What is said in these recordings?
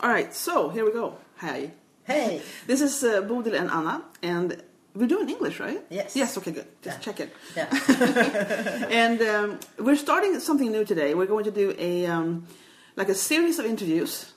All right, so here we go. Hi. Hey. This is uh, Bodil and Anna, and we're doing English, right? Yes. Yes, okay, good. Just Yeah. check it. Yeah. And um, we're starting something new today. We're going to do a um, like a series of interviews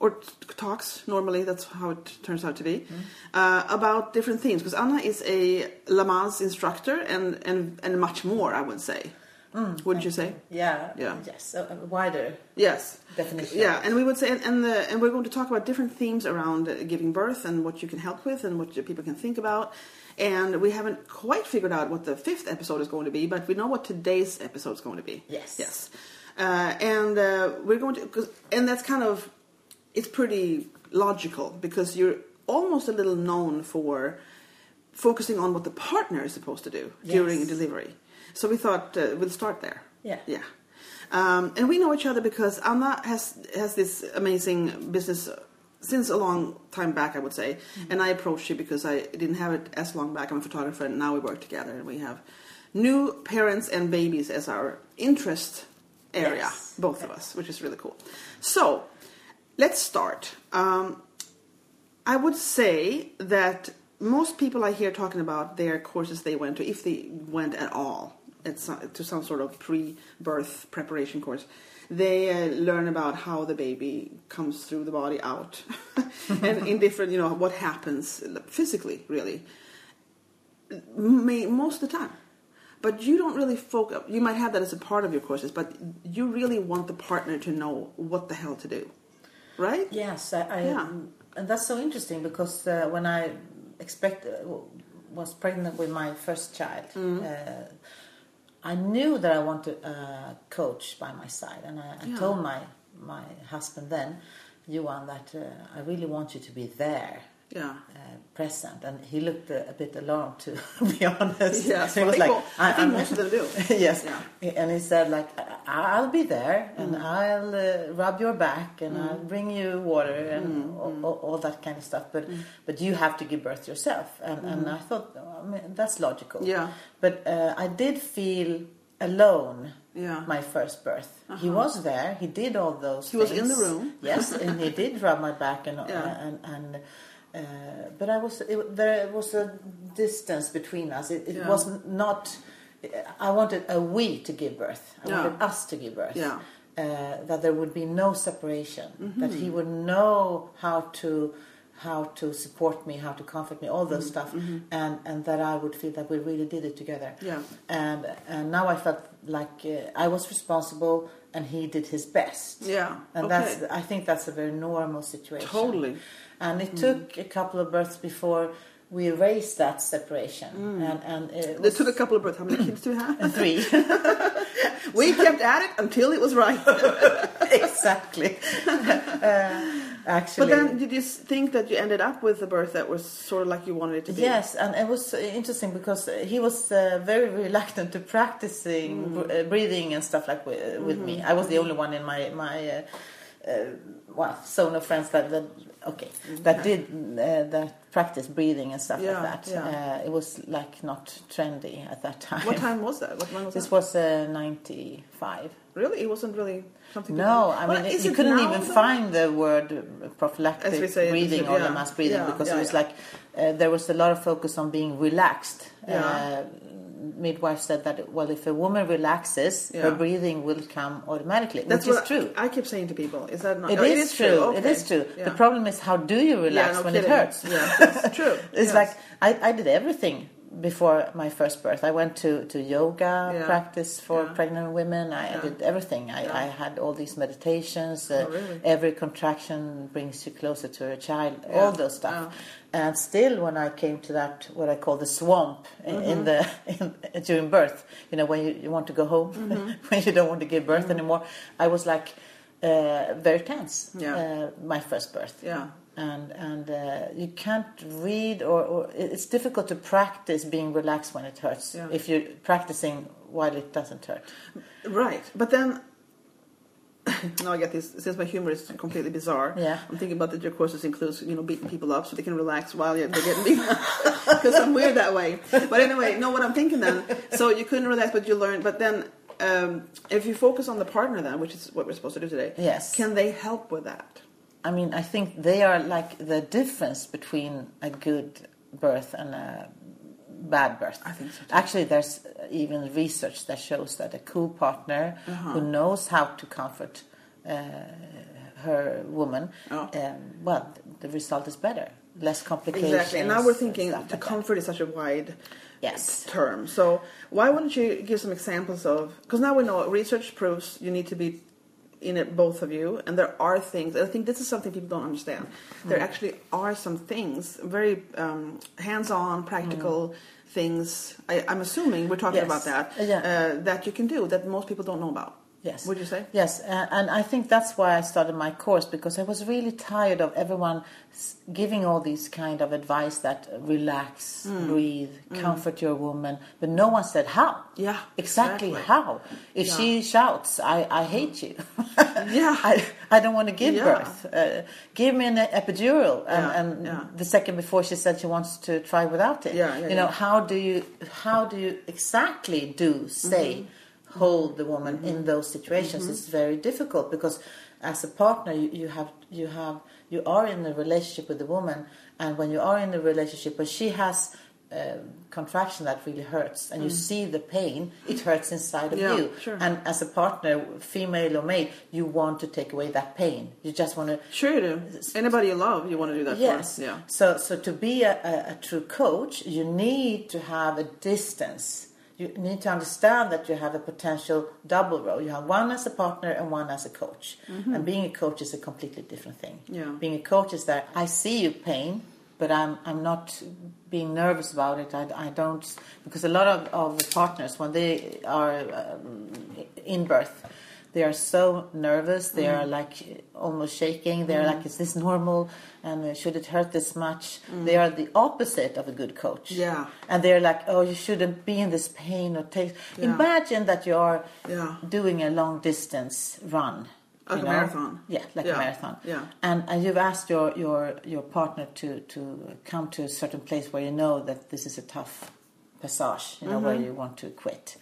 or t- talks. Normally, that's how it turns out to be uh, about different themes. Because Anna is a Lamaze instructor and and and much more. I would say. Wouldn't you say? yeah. Yeah. Yes. A, a wider Yes. definition. Yeah, and we would say, and and, the, and we're going to talk about different themes around uh, giving birth and what you can help with and what people can think about. And we haven't quite figured out what the fifth episode is going to be, but we know what today's episode is going to be. Yes. Yes. Uh, and uh, we're going to, cause, and that's kind of, it's pretty logical because you're almost a little known for focusing on what the partner is supposed to do Yes. during delivery. So we thought uh, we'll start there. Yeah. Yeah. Um, and we know each other because Anna has has this amazing business since a long time back, I would say. Mm-hmm. And I approached you because I didn't have it as long back. I'm a photographer, and now we work together, and we have new parents and babies as our interest area, Yes. both of us, which is really cool. So let's start. Um, I would say that most people I hear talking about their courses they went to, if they went at all, at some, to some sort of pre-birth preparation course, they uh, learn about how the baby comes through the body out, and in different, you know, what happens physically, really, may, most of the time. But you don't really focus. You might have that as a part of your courses, but you really want the partner to know what the hell to do, right? Yes. I. I Yeah. And that's so interesting because uh, when I expect uh, was pregnant with my first child, Mm-hmm. uh, I knew that I wanted a coach by my side, and I, I Yeah. told my my husband then, Johan, that uh, I really want you to be there. Yeah. uh, present, and he looked a, a bit alarmed, to be honest. Yes, he well, was I like, think all- I think most of them do. yes, Yeah. and he said like, "I- "I'll be there, and Mm. I'll uh, rub your back, and I'll bring you water, and Mm, all, all, all that kind of stuff. But but you have to give birth yourself." And and I thought, I mean, that's logical. Mm. Yeah. But uh, I did feel alone. Yeah. Uh-huh. My first birth. He was there. He did all those. He was in the room. Yes, and he did rub my back and Yeah. and and. Uh, but I was it, there was a distance between us. It, it Yeah. was not. I wanted a we to give birth. I Yeah. wanted us to give birth. Yeah. Uh, that there would be no separation. Mm-hmm. That he would know how to how to support me, how to comfort me, all Mm-hmm. those stuff, and and that I would feel that we really did it together. Yeah. And and now I felt like uh, I was responsible and he did his best. Yeah, And okay. that's I think that's a very normal situation. Totally. And it took a couple of births before we erased that separation. And and it It took a couple of births. How many kids do you have? three. we kept at it until it was right. exactly. uh, actually. But then, did you think that you ended up with a birth that was sort of like you wanted it to be? Yes, and it was interesting because he was uh, very reluctant to practicing Mm. uh, breathing and stuff like with, with me. Mm-hmm. I was the only one in my my uh, well zone of friends that, that okay that did uh, that practice breathing and stuff Yeah, like that. yeah. Uh, it was like not trendy at that time. What time was that? What was This that? was uh, ninety five. Really, it wasn't really something. No, I Well, mean you it couldn't even though? find the word uh, prophylactic say, breathing or yeah, the mass breathing because it was like uh, there was a lot of focus on being relaxed. Yeah. Midwife said that well, if a woman relaxes, her breathing will come automatically, That's which is true. I keep saying to people. Is that not? It oh, is true. It Okay. is true. Yeah. The problem is how do you relax Yeah, no when kidding. it hurts? Yeah, that's true. it's Yes. like I, I did everything before my first birth. I went to, to yoga Yeah. practice for Yeah. pregnant women. I, I Yeah. did everything. I. I had all these meditations. Uh, Oh, really? Every contraction brings you closer to a child. All those stuff. And still, when I came to that, what I call the swamp in, Mm-hmm. in the in, during birth, you know, when you, you want to go home, Mm-hmm. when you don't want to give birth anymore, I was like uh, very tense. Yeah. Uh, my first birth Yeah. And and uh, you can't read or, or it's difficult to practice being relaxed when it hurts Yeah. if you're practicing while it doesn't hurt Right, but then now I get this. Since my humor is completely bizarre, Yeah. I'm thinking about that your courses includes you know beating people up so they can relax while they're getting beaten. Because I'm weird that way. But anyway, know what I'm thinking then. So you couldn't relax, but you learned. But then, um, if you focus on the partner, then which is what we're supposed to do today, Yes. can they help with that? I mean, I think they are like the difference between a good birth and a bad birth. I think so too. Actually, there's even research that shows that a cool partner Uh-huh. who knows how to comfort uh, her woman, Oh. um, well, the result is better, less complications. Exactly. And now we're thinking the like comfort is such a wide Yes. term. So why wouldn't you give some examples of? Because now we know research proves you need to be in it, both of you, and there are things. I think this is something people don't understand. There Mm. actually are some things, very um, hands-on, practical things. I, I'm assuming we're talking Mm. Yes. about that Yeah. uh, that you can do that most people don't know about. Yes. Would you say? Yes, uh, and I think that's why I started my course because I was really tired of everyone giving all these kind of advice that uh, relax, Mm. breathe, comfort your woman, but no one said how. Yeah, exactly, exactly. how. If Yeah. she shouts, "I, I hate you," Yeah. I, I don't want to give Yeah. birth. Uh, give me an epidural, and, Yeah, and the second before she said she wants to try without it. Yeah, yeah, you know, how do you how do you exactly do say Mm-hmm. Hold the woman in those situations? It's very difficult because as a partner, you, you have you have you are in a relationship with the woman, and when you are in a relationship where she has uh, contraction that really hurts, and you see the pain, it hurts inside of Mm. Yeah, you. sure. And as a partner, female or male, you want to take away that pain. You just want to Sure you do. Anybody you love, you want to do that Yes. for. Yeah. So, so to be a, a, a true coach, you need to have a distance. You need to understand that you have a potential double role. You have one as a partner and one as a coach. And being a coach is a completely different thing. Mm-hmm. Yeah. Being a coach is that I see you pain, but I'm I'm not being nervous about it. I, I don't because a lot of, of the partners when they are um, in birth, they are so nervous. They Mm. are like almost shaking. They're like, "Is this normal? And uh, should it hurt this much?" They are the opposite of a good coach. Mm. Yeah. and they're like, "Oh, you shouldn't be in this pain or take." Yeah. Imagine that you are Yeah. doing a long distance run. Like you a marathon. Yeah, like Yeah. a marathon. Yeah. And, and you've asked your, your, your partner to, to come to a certain place where you know that this is a tough passage, you know, where Mm-hmm. you want to quit.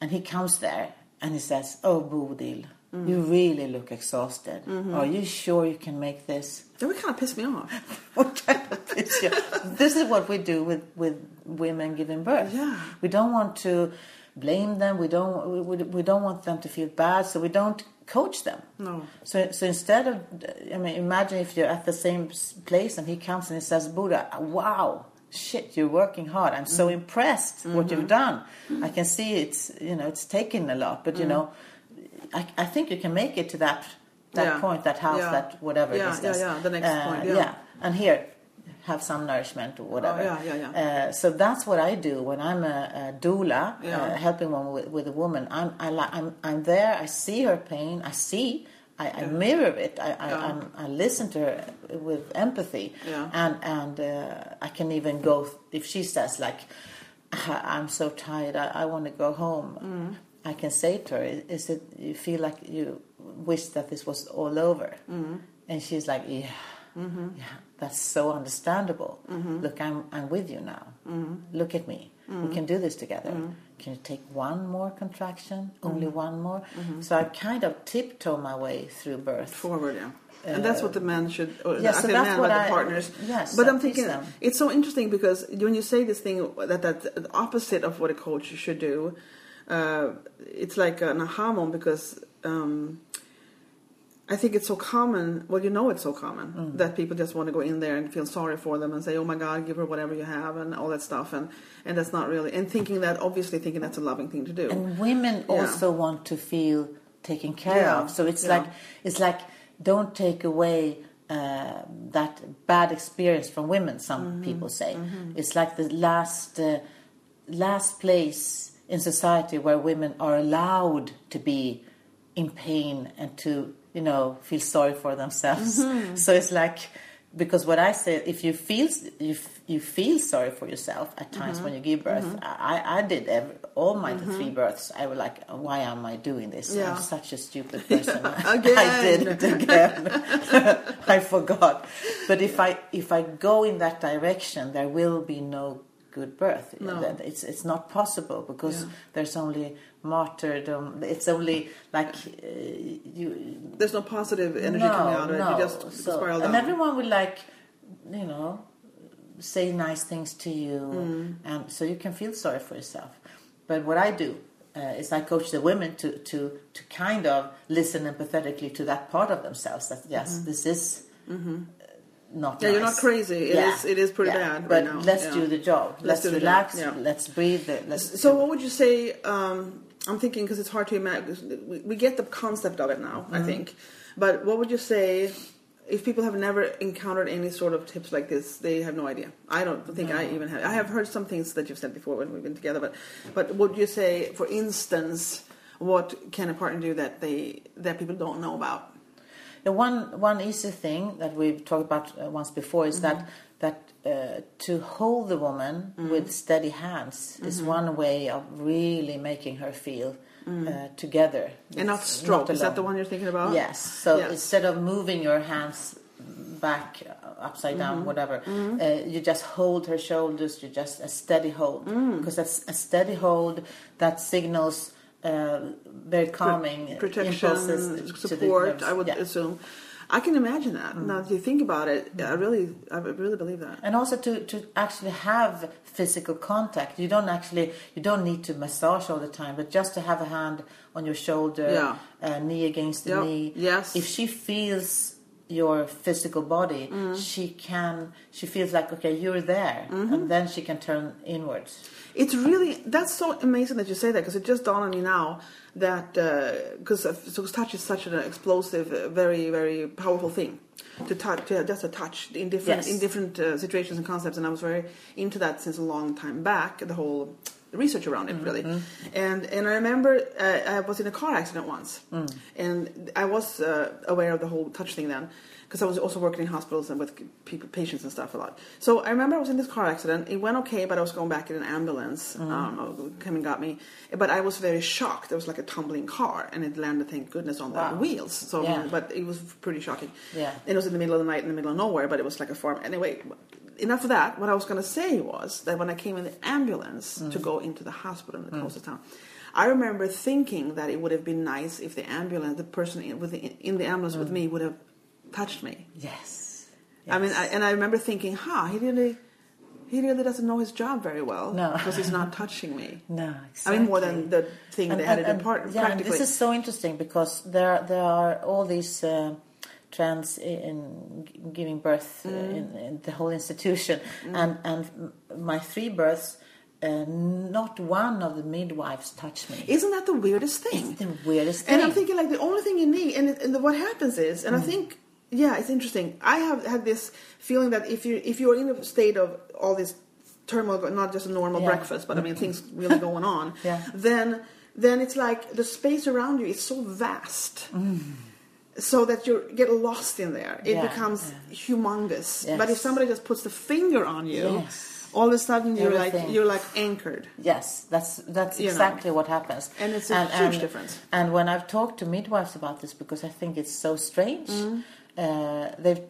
And he comes there and he says, Oh, Bodil, Mm. you really look exhausted. Mm-hmm. Are you sure you can make this? That would kind of piss me off. What kind of picture? this is what we do with, with women giving birth. Yeah. We don't want to blame them. We don't we, we, we don't want them to feel bad, so we don't coach them. No. So so instead of I mean, imagine if you're at the same place and he comes and he says, "Bodil, wow." Shit, you're working hard. I'm so impressed what you've done. I can see it's you know it's taken a lot, but you know, I, I think you can make it to that that Yeah. point, that house, Yeah. that whatever Yeah, distance. yeah, yeah, the next Uh, point, yeah. and here have some nourishment or whatever. Oh, yeah, yeah, yeah. Uh, so that's what I do when I'm a, a doula, Yeah. uh, helping one with, with a woman. I'm I, li- I'm I'm there. I see her pain. I see. I, I mirror it. I I, I listen to her with empathy, and and uh, I can even go if she says like, "Ah, "I'm so tired. I, I want to go home." Mm. I can say to her, "Is it you feel like you wish that this was all over?" Mm. And she's like, "Yeah." Mm-hmm. Yeah, that's so understandable. Look, I'm I'm with you now. Mm-hmm. Look at me. We can do this together. Can you take one more contraction? Only Mm-hmm. one more. So I kind of tiptoe my way through birth. Forward, yeah. And that's what the men should, or Uh, yeah, the so active that's men, what like I- the partners. yes, but I I'm thinking them. it's so interesting because when you say this thing that that the opposite of what a coach should do, uh, it's like an aha moment because um, I think it's so common. Well, you know, it's so common Mm. that people just want to go in there and feel sorry for them and say, "Oh my God, give her whatever you have" and all that stuff, and and that's not really and thinking that obviously thinking that's a loving thing to do. And women Yeah. also want to feel taken care Yeah, of. So it's yeah. like it's like don't take away uh, that bad experience from women. Some Mm-hmm. people say it's like the last uh, last place in society where women are allowed to be in pain and to you know feel sorry for themselves. Mm-hmm. So it's like because what I say, if you feel you, you feel sorry for yourself at times Mm-hmm. when you give birth, I, I did every, all my three births. I was like, why am I doing this? Yeah. I'm such a stupid person. Again. I did it again. I forgot. But if I if I go in that direction, there will be no good birth. No. It's it's not possible because Yeah. there's only martyrdom. It's only like uh, you. There's no positive energy coming out of it. You just So- spiral and everyone will like, you know, say nice things to you, Mm. and so you can feel sorry for yourself. But what I do uh, is I coach the women to to to kind of listen empathetically to that part of themselves. That yes, this is. uh, Not. Yeah, you're not nice. crazy. It is- it is pretty bad right But now. let's Yeah. do the job. Let's Let's, do the job, relax. yeah. Let's breathe. Let's So, what would you say? Um, I'm thinking because it's hard to imagine. We, get the concept of it now, Mm-hmm. I think. But what would you say if people have never encountered any sort of tips like this? They have no idea. I don't think I even have. I have heard some things that you've said before when we've been together. But, but would you say, for instance, what can a partner do that they that people don't know about? The one one easy thing that we've talked about uh, once before is Mm-hmm. that that uh, to hold the woman with steady hands is Mm-hmm. one way of really making her feel uh, together Mm. And not stroke. Is that the one you're thinking about? Yes. So Yes. instead of moving your hands back, uh, upside down, Mm-hmm. whatever, uh, you just hold her shoulders. You just a steady hold Mm. because that's a steady hold that signals. Uh, very calming protection, impulses to the support. I would Yeah. assume. I can imagine that. Now that you think about it, I really, I really believe that. and also to, to actually have physical contact you don't actually you don't need to massage all the time but just to have a hand on your shoulder Yeah. uh, knee against the Yep. knee Yes. if she feels your physical body Mm. she can she feels like okay you're there Mm-hmm. and then she can turn inwards It's really that's so amazing that you say that because it just dawned on me now that because uh, so touch is such an explosive, uh, very very powerful thing to touch, to, just a touch in different Yes. in different uh, situations and concepts, and I was very into that since a long time back. The whole research around it really, and and I remember uh, I was in a car accident once, and I was uh, aware of the whole touch thing then because I was also working in hospitals and with people, patients and stuff a lot. So I remember I was in this car accident. It went okay, but I was going back in an ambulance. Mm-hmm. Um, uh, came and got me, but I was very shocked. There was like a tumbling car, and it landed, thank goodness, on Wow. the wheels. So, Yeah. but it was pretty shocking. Yeah. And it was in the middle of the night, in the middle of nowhere, but it was like a farm. Anyway, enough of that. What I was going to say was that when I came in the ambulance to mm. go into the hospital in the mm. closest town. I remember thinking that it would have been nice if the ambulance, the person in, with the, in the ambulance with mm. me, would have touched me. yes, I mean, I, and I remember thinking, "Ha, he really, he really doesn't know his job very well No. because he's not touching me." no exactly. I mean, more than the thing they had in part, yeah, and practically. this is so interesting because there there are all these uh, trends in, in giving birth Mm. in, in the whole institution, and and my three births, uh, not one of the midwives touched me. Isn't that the weirdest thing? It's the weirdest thing. And I'm thinking like the only thing you need, and, it, and what happens is, and I Mm. think, yeah, it's interesting. I have had this feeling that if you if you're in a state of all this turmoil, not just a normal Yeah. breakfast, but I mean things really going on, Yeah. then then it's like the space around you is so vast. So that you get lost in there, it Yeah, becomes humongous. Yes. But if somebody just puts the finger on you, Yes. all of a sudden you're like you're like anchored. Yes, that's that's You know. exactly what happens, And it's a huge difference. And when I've talked to midwives about this, because I think it's so strange, Mm. Uh, they've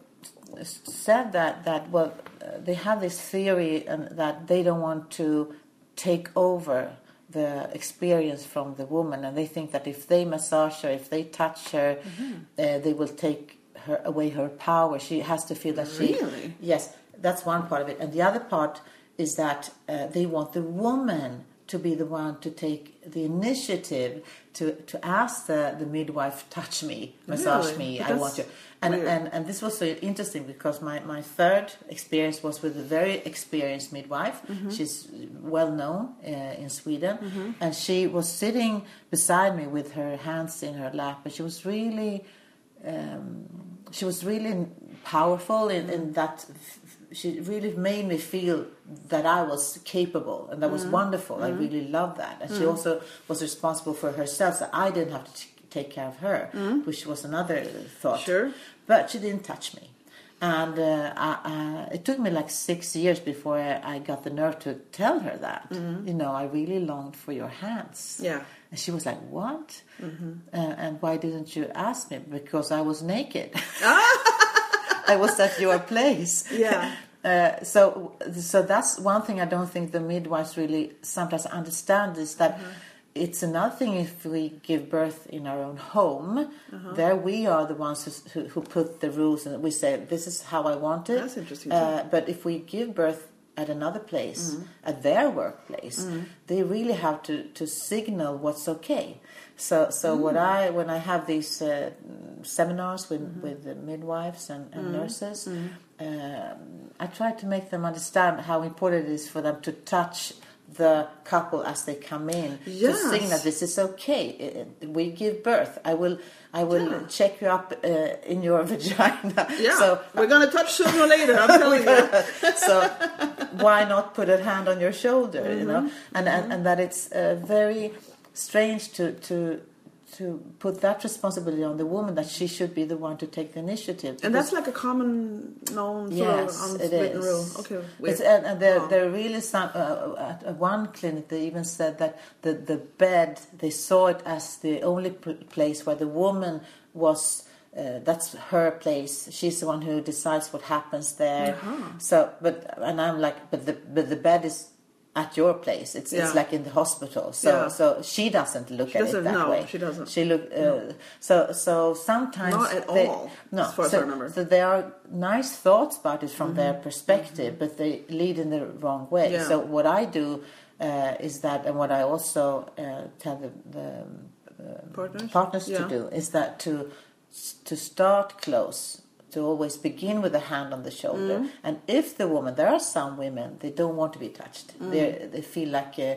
said that that well, uh, they have this theory and that they don't want to take over the experience from the woman, and they think that if they massage her, if they touch her, Mm-hmm. uh, they will take her away her power. She has to feel that she Really? Yes, that's one part of it. And the other part is that uh, they want the woman to be the one to take the initiative to, to ask the, the midwife, touch me, massage Really? me, But I want you. And, weird. and, and this was so interesting because my, my third experience was with a very experienced midwife. Mm-hmm. She's well known uh, in Sweden. And she was sitting beside me with her hands in her lap. And she was really um, she was really powerful in, in that she really made me feel that I was capable and that was mm-hmm. wonderful. I mm-hmm. really loved that. And she mm. also was responsible for herself, so I didn't have to t- take care of her, mm. which was another thought. Sure. But she didn't touch me. And uh, I, I, it took me like six years before I, I got the nerve to tell her that. Mm-hmm. You know, I really longed for your hands. Yeah. And she was like, What? Uh, and why didn't you ask me? Because I was naked. Ah! I was at your place. Yeah. Uh, so, so that's one thing I don't think the midwives really sometimes understand is that Mm-hmm. it's another thing if we give birth in our own home. Uh-huh. There we are the ones who, who, who put the rules and we say this is how I want it. That's interesting, Uh, but if we give birth at another place, Mm-hmm. at their workplace, they really have to, to signal what's okay. So, so Mm. what I when I have these uh, seminars with Mm-hmm. with the midwives and, and nurses, Mm-hmm. um, I try to make them understand how important it is for them to touch the couple as they come in to Yes. that this is okay. We give birth. I will I will Yeah. check you up uh, in your vagina. Yeah, So we're gonna touch sooner or later. I'm telling you. so why not put a hand on your shoulder you know Mm-hmm. and, and and that it's uh, very strange to to to put that responsibility on the woman that she should be the one to take the initiative And that's like a common known sort Yes, of it unspoken rule. Okay, It's, and, and there, Oh. there really some uh, at at one clinic they even said that the the bed they saw it as the only place where the woman was. Uh, that's her place. She's the one who decides what happens there. Uh-huh. So, but and I'm like, but the but the bed is at your place. It's Yeah. it's like in the hospital. So Yeah. so she doesn't look She at doesn't it that know. way. She doesn't. She look. Uh, So so sometimes Not at they- all, No, as far as so, I remember. so there are nice thoughts about it from their Mm-hmm. perspective, but they lead in the wrong way. Yeah. So what I do uh, is that, and what I also uh, tell the, the Partners? partners Yeah. to do is that to to start close to always begin with a hand on the shoulder Mm. and if the woman there are some women they don't want to be touched Mm. they they feel like uh,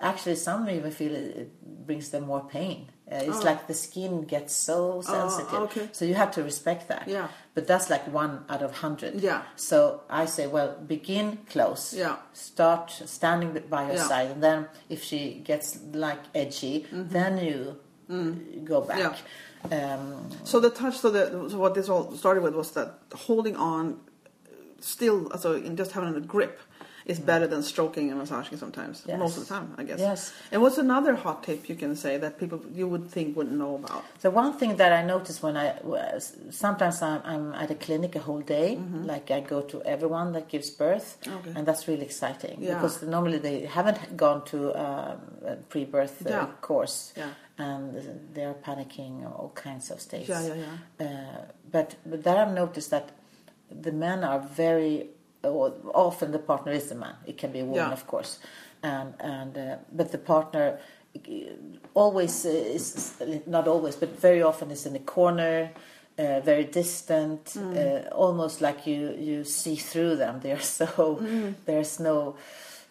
actually some even feel it, it brings them more pain uh, it's Oh. like the skin gets so sensitive okay. so you have to respect that Yeah. but that's like one out of hundred Yeah. so i say well begin close Yeah. start standing by your Yeah. side and then if she gets like edgy then you go back Mm-hmm. Yeah. Um, So the touch, so, the, so what this all started with was that holding on, still, so in just having a grip, is better than stroking and massaging sometimes. Yes. Most of the time, I guess. Yes. And what's another hot tip you can say that people you would think wouldn't know about? So one thing that I notice when I sometimes I'm, I'm at a clinic a whole day, like I go to everyone that gives birth, Mm-hmm. Okay. and that's really exciting Yeah. because normally they haven't gone to um, a pre-birth uh, Yeah. course, Yeah. And they're panicking all kinds of states. Yeah, yeah, yeah. Uh, but but there I've noticed that the men are very often the partner is the man. It can be a woman, Yeah. of course, and and uh, but the partner uh, always is not always, but very often is in the corner. Uh, very distant, Mm. uh, almost like you, you see through them. They are so there's no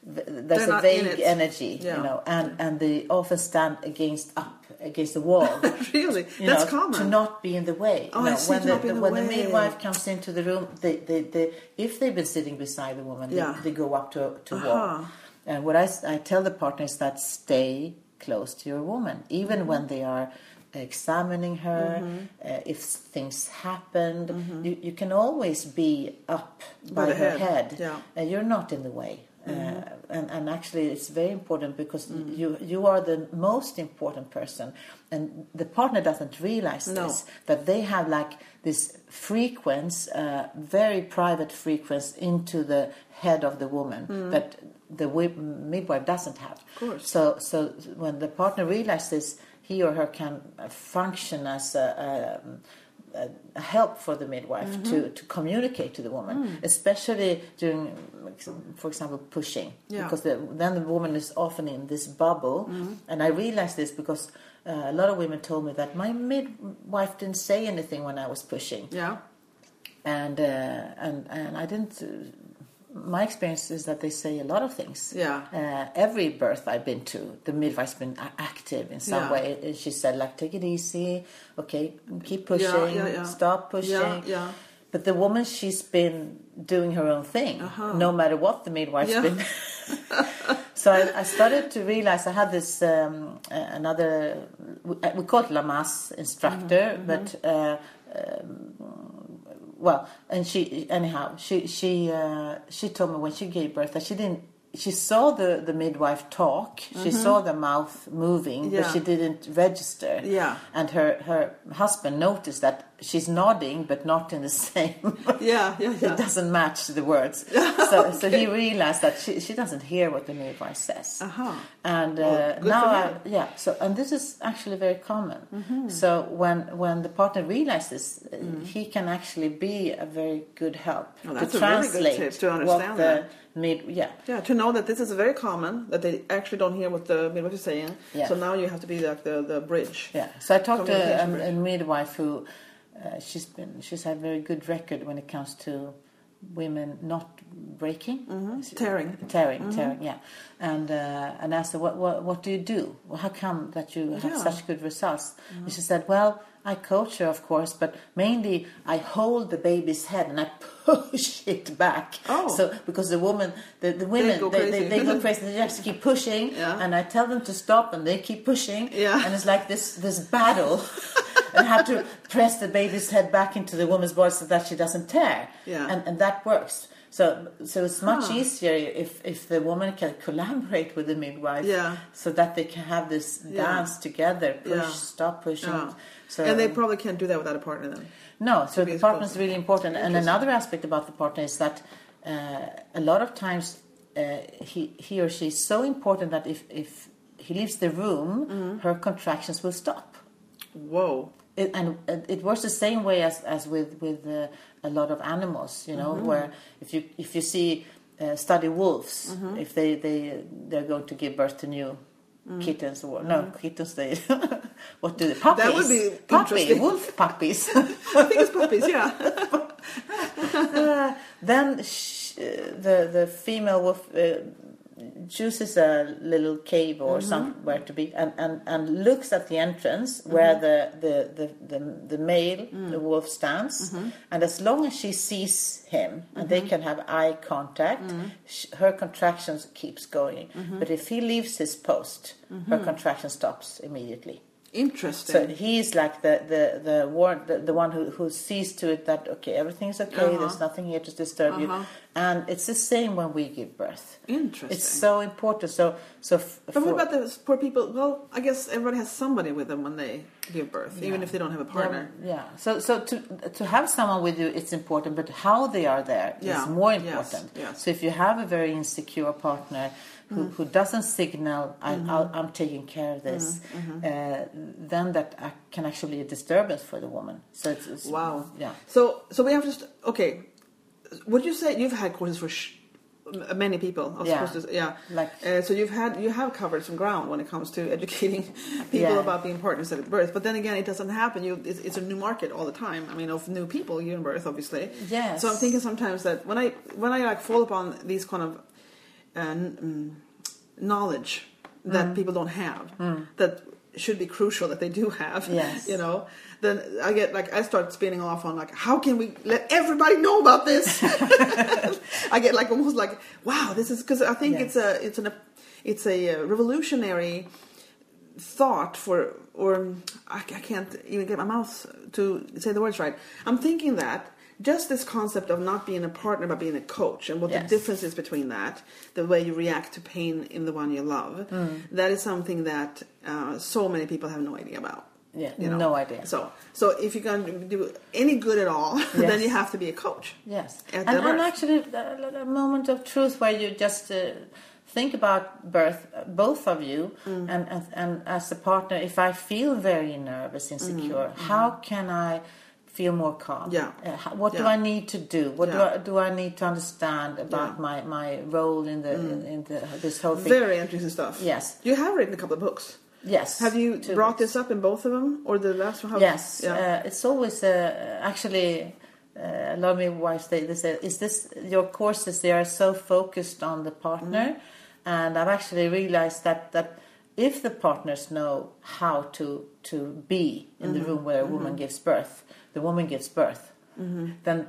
there's. They're a vague energy, Yeah. you know, and and they often stand against up against the wall. really? That's know, common. to not be in the way. Oh, you I know, see, when the, in the when way. the midwife comes into the room, they, they, they, if they've been sitting beside the woman, Yeah. they, they go up to to Uh-huh. walk. And what I, I tell the partners that stay close to your woman, even Mm-hmm. when they are examining her, Mm-hmm. uh, if things happened, you, you can always be up by, the her head, head. yeah. Uh, you're not in the way. Uh, and, and actually, it's very important because Mm. you you are the most important person, and the partner doesn't realize No. this that they have like this frequency, uh, very private frequency into the head of the woman that the wi- midwife doesn't have. Mm. Of course. So so when the partner realizes this, he or her can function as a, a, a help for the midwife Mm-hmm. to, to communicate to the woman, Mm. especially during, for example, pushing, Yeah. because the, then the woman is often in this bubble. Mm-hmm. And I realized this because uh, a lot of women told me that my midwife didn't say anything when I was pushing, Yeah. and uh, and and I didn't. My experience is that they say a lot of things. Yeah. Uh, every birth I've been to, the midwife's been active in some Yeah. way. And She said, like, take it easy. Okay, keep pushing. yeah, yeah. Stop pushing. Yeah, yeah. But the woman, she's been doing her own thing, no matter what the midwife's Uh-huh. Yeah. been. so I, I started to realize I had this um, uh, another we, we call it Lamaze instructor, Mm-hmm, but uh, um, well, and she anyhow she she uh, she told me when she gave birth that she didn't. She saw the, the midwife talk. She saw the mouth moving, Mm-hmm. Yeah. but she didn't register. Yeah. And her, her husband noticed that she's nodding, but not in the same. Yeah, yeah, yeah. It doesn't match the words. So, so he realized that she, she doesn't hear what the midwife says. Uh-huh. And uh, Well, now, I, yeah. So, and this is actually very common. Mm-hmm. So when when the partner realizes, Mm. he can actually be a very good help Oh, to a very good translate to what understand the that. Mid. Yeah. Yeah, to know that this is very common, that they actually don't hear what the midwife is saying. Yeah. So now you have to be like the, the bridge. Yeah. So I talked to a, a midwife who uh, she's been she's had a very good record when it comes to women not breaking, mm-hmm. it- Tearing. tearing, mm-hmm. tearing. Yeah. And uh, and asked her what, what what do you do? Well, how come that you have Yeah. such good results? And mm-hmm. she said, well. I coach her, of course, but mainly I hold the baby's head and I push it back. Oh. So because the woman, the, the women, go they, they, they go crazy. They just keep pushing, Yeah. and I tell them to stop, and they keep pushing. Yeah. And it's like this this battle, and have to press the baby's head back into the woman's body so that she doesn't tear. Yeah. And and that works. So so it's much Huh. easier if if the woman can collaborate with the midwife. Yeah. So that they can have this Yeah. dance together, push, Yeah. stop pushing. Yeah. So and they probably can't do that without a partner then. no, so the partner is really important. And another aspect about the partner is that uh, a lot of times uh, he, he or she is so important that if, if he leaves the room, Mm-hmm. her contractions will stop. Whoa. It, and it- works the same way as, as with, with uh, a lot of animals, you know, Mm-hmm. where if you, if you see uh, study wolves, Mm-hmm. if they, they, they're going to give birth to new kittens or no kittens they what do they puppies Mm-hmm. would be Puppy, wolf puppies I think it's puppies, yeah. Uh, then sh- uh, the the female wolf uh, chooses a little cave or mm-hmm. somewhere to be and, and, and looks at the entrance mm-hmm. where the, the, the, the, the male mm. the wolf stands. Mm-hmm. And as long as she sees him and they can have eye contact sh- her contractions keeps going. But if he leaves his post her contraction stops immediately Interesting. so he's like the the the, war, the, the one who, who sees to it that okay everything's okay Uh-huh. there's nothing here to disturb you Uh-huh. and it's the same when we give birth Interesting. it's so important so so f- but for- what about those poor people? Well, I guess everybody has somebody with them when they give birth, even if they don't have a partner. yeah, yeah. so so to to have someone with you it's important but how they are there is Yeah. more Yes, important yes. so if you have a very insecure partner who, who doesn't signal I, Mm-hmm. I'll, I'm taking care of this uh, then that uh, can actually be a disturbance for the woman so it's, it's Wow. yeah So, so we have to. St- okay, would you say you've had courses for sh- many people? I was Yeah. supposed yeah. Like- uh, so you've had you have covered some ground when it comes to educating people Yeah. about being partners at birth. But then again, it doesn't happen. You, it's, it's a new market all the time. I mean, of new people giving birth, obviously. Yes. So I'm thinking sometimes that when I when I like fall upon these kind of mm, knowledge that Mm. people don't have that should be crucial that they do have Yes. you know? Then i get like i start spinning off on like how can we let everybody know about this? I get like almost like wow this is because i think it's a it's an it's a uh, revolutionary thought for or I, I can't even get my mouth to say the words right. I'm thinking that just this concept of not being a partner but being a coach and what Yes. the difference is between that the way you react to pain in the one you love Mm. that is something that uh, so many people have no idea about Yeah, you know? no idea. so so if you're going to do any good at all then you have to be a coach Yes, and, and actually a, a moment of truth where you just uh, think about birth, uh, both of you, Mm. and, and and as a partner, if I feel very nervous, insecure, how can I feel more calm? Yeah. Uh, what do I need to do? What do I do? I need to understand about Yeah. Mm. my my role in the in the this whole thing. very interesting stuff Yes. you have written a couple of books yes. have you brought books. this up in both of them or the last one How- Yes, yeah. uh, it's always uh, actually uh, a lot of midwives they, they say, "Is this your courses? They are so focused on the partner," Mm-hmm. and I've actually realized that that if the partners know how to to be in the Mm-hmm. room where a woman gives birth, the woman gives birth, Mm-hmm. then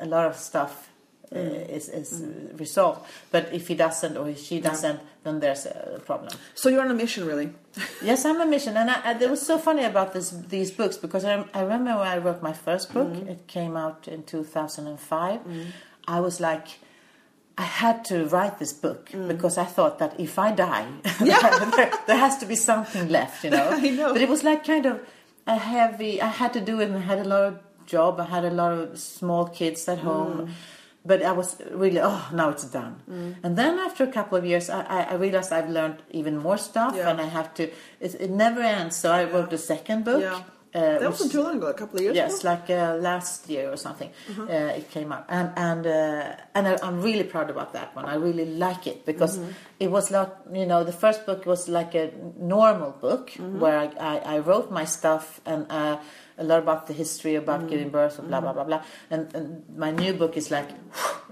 a lot of stuff. Uh, Mm. is is resolved, but if he doesn't or if she doesn't, then there's a problem. so you're on a mission really Yes, I'm a mission, and I, I, it was so funny about this these books because I, I remember when I wrote my first book. It came out in 2005. I was like, I had to write this book mm. because I thought that if I die, there, there has to be something left, you know. Know. But it was like kind of a heavy. I had to do it, and I had a lot of job. I had a lot of small kids at mm. home. But I was really, oh, now it's done. Mm. And then after a couple of years, I, I, I realized I've learned even more stuff Yeah. and I have to, it, it never ends. So I wrote the second book. Yeah. Uh, That wasn't too long ago, a couple of years Yes, ago. like uh, last year or something, uh, it came up, and and uh, and I, I'm really proud about that one. I really like it because it was not, you know, the first book was like a normal book where I, I, I wrote my stuff and uh, a lot about the history about giving birth and blah blah blah blah. And, and my new book is like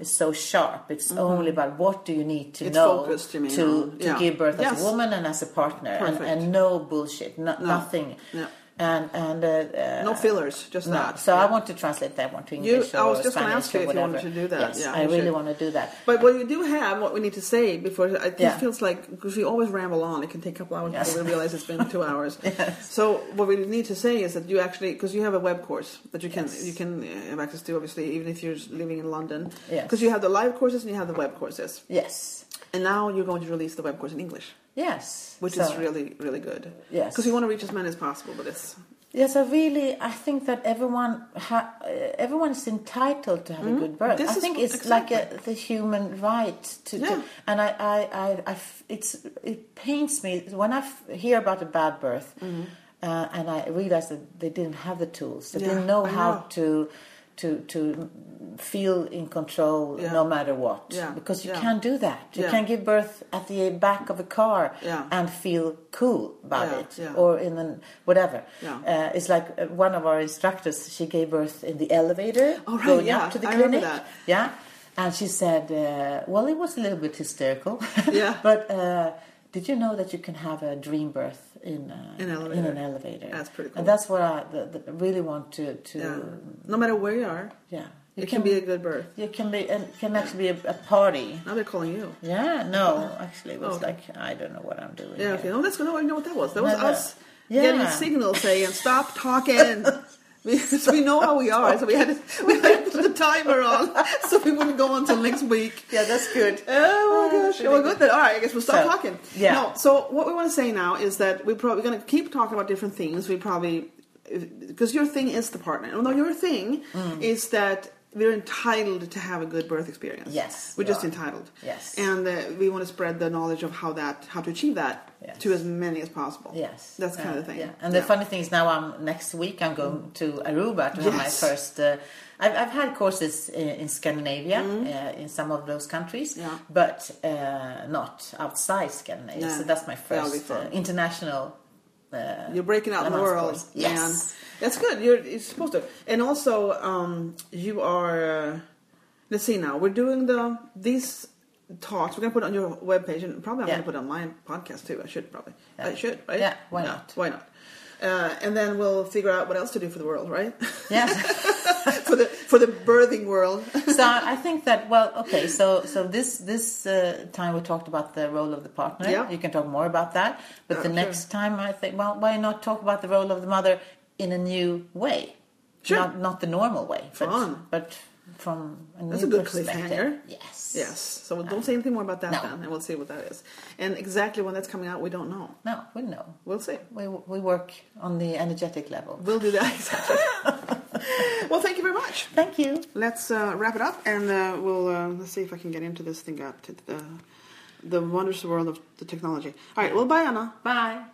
it's so sharp. It's only about what do you need to It's know focused, to to yeah. give birth as a woman and as a partner, and, Perfect. and no bullshit, no, nothing. No. And and uh, uh, No fillers, just no, that. so Yeah. I want to translate that one to You- English I or was just gonna Spanish ask you if you wanted to do that. Yes, Yeah, I really should. want to do that. But what you do have, what we need to say before, it Yeah. feels like, because we always ramble on, it can take a couple hours Yes. before we realize it's been two hours. yes. So what we need to say is that you actually, because you have a web course that you can Yes. you can uh, have access to, obviously, even if you're living in London. Yes. Because you have the live courses and you have the web courses. Yes, And now you're going to release the web course in English, yes, which So- is really, really good. Yes. Because you want to reach as many as possible with this. Yes, I really, I think that everyone, ha, everyone is entitled to have a good birth. Mm-hmm. This I think it's like a, the human right to, Yeah. to and I, I, I, I f- it's, it pains me when I f- hear about a bad birth, uh, and I realize that they didn't have the tools, they Mm-hmm. Yeah, didn't know how know. to, to, to feel in control Yeah. no matter what, Yeah, because you yeah. can't do that. You can't give birth at the back of a car and feel cool about it, or in an whatever. Uh, it's like uh, one of our instructors. She gave birth in the elevator Oh, right, going yeah, up to the clinic. that. Yeah, and she said, uh, "Well, it was a little bit hysterical. Yeah. but uh, did you know that you can have a dream birth in uh, In elevator. in an elevator? That's pretty cool. And that's what I the, the, really want to to Yeah. No matter where you are, Yeah. it can, be a good birth. it can be and it can actually be a, a party. Now they're calling you. Yeah, no, actually, it was Oh, okay. like I don't know what I'm doing. Yeah, here. okay. No, that's good. No, I know what that was. That was No, no. us Yeah. getting signals saying, "Stop talking." Because we know how we are, so we had to, we had to put the timer on so we wouldn't go until next week. Yeah, that's good. Oh my gosh! that's really well, good then. All right, I guess we'll stop So, talking. yeah. No. So what we want to say now is that we're probably going to keep talking about different things. We probably because your thing is the partner. No, your thing Mm. is that we're entitled to have a good birth experience. Yes, we're we just are. entitled. Yes. and uh, we want to spread the knowledge of how that how to achieve that Yes. to as many as possible. Yes, that's kind Uh, of the thing. Yeah. And the funny thing is now I'm next week I'm going to Aruba to have my first. Uh, I've, I've had courses in, in Scandinavia uh, in some of those countries. Yeah. but uh, not outside Scandinavia. No, So that's my first uh, international. Uh, You're breaking out in the world, course. Yes. man. That's good. You're, you're supposed to. And also, um, you are. Uh, let's see now. We're doing the these talks. We're gonna put it on your webpage, and probably I'm Yeah. gonna put it on my podcast too. I should probably. Yeah. I should, right? Yeah, why not? Why not? Uh, and then we'll figure out what else to do for the world, right? Yes. for the for the birthing world. so I think that well, okay. So so this this uh, time we talked about the role of the partner. Yeah. You can talk more about that. But Uh, the sure. next time I think, well, why not talk about the role of the mother in a new way? Sure. Not not the normal way, but Fun. but from a That's a good cliffhanger. Yes. yes. So don't say anything more about that No. then, and we'll see what that is. And exactly when that's coming out, we don't know. No, we know. We'll see. We we work on the energetic level. We'll do that exactly. well, thank you very much. Thank you. Let's uh, wrap it up, and uh, we'll uh, let's see if I can get into this thing up to the the wondrous world of the technology. All right. Well, bye, Anna. Bye.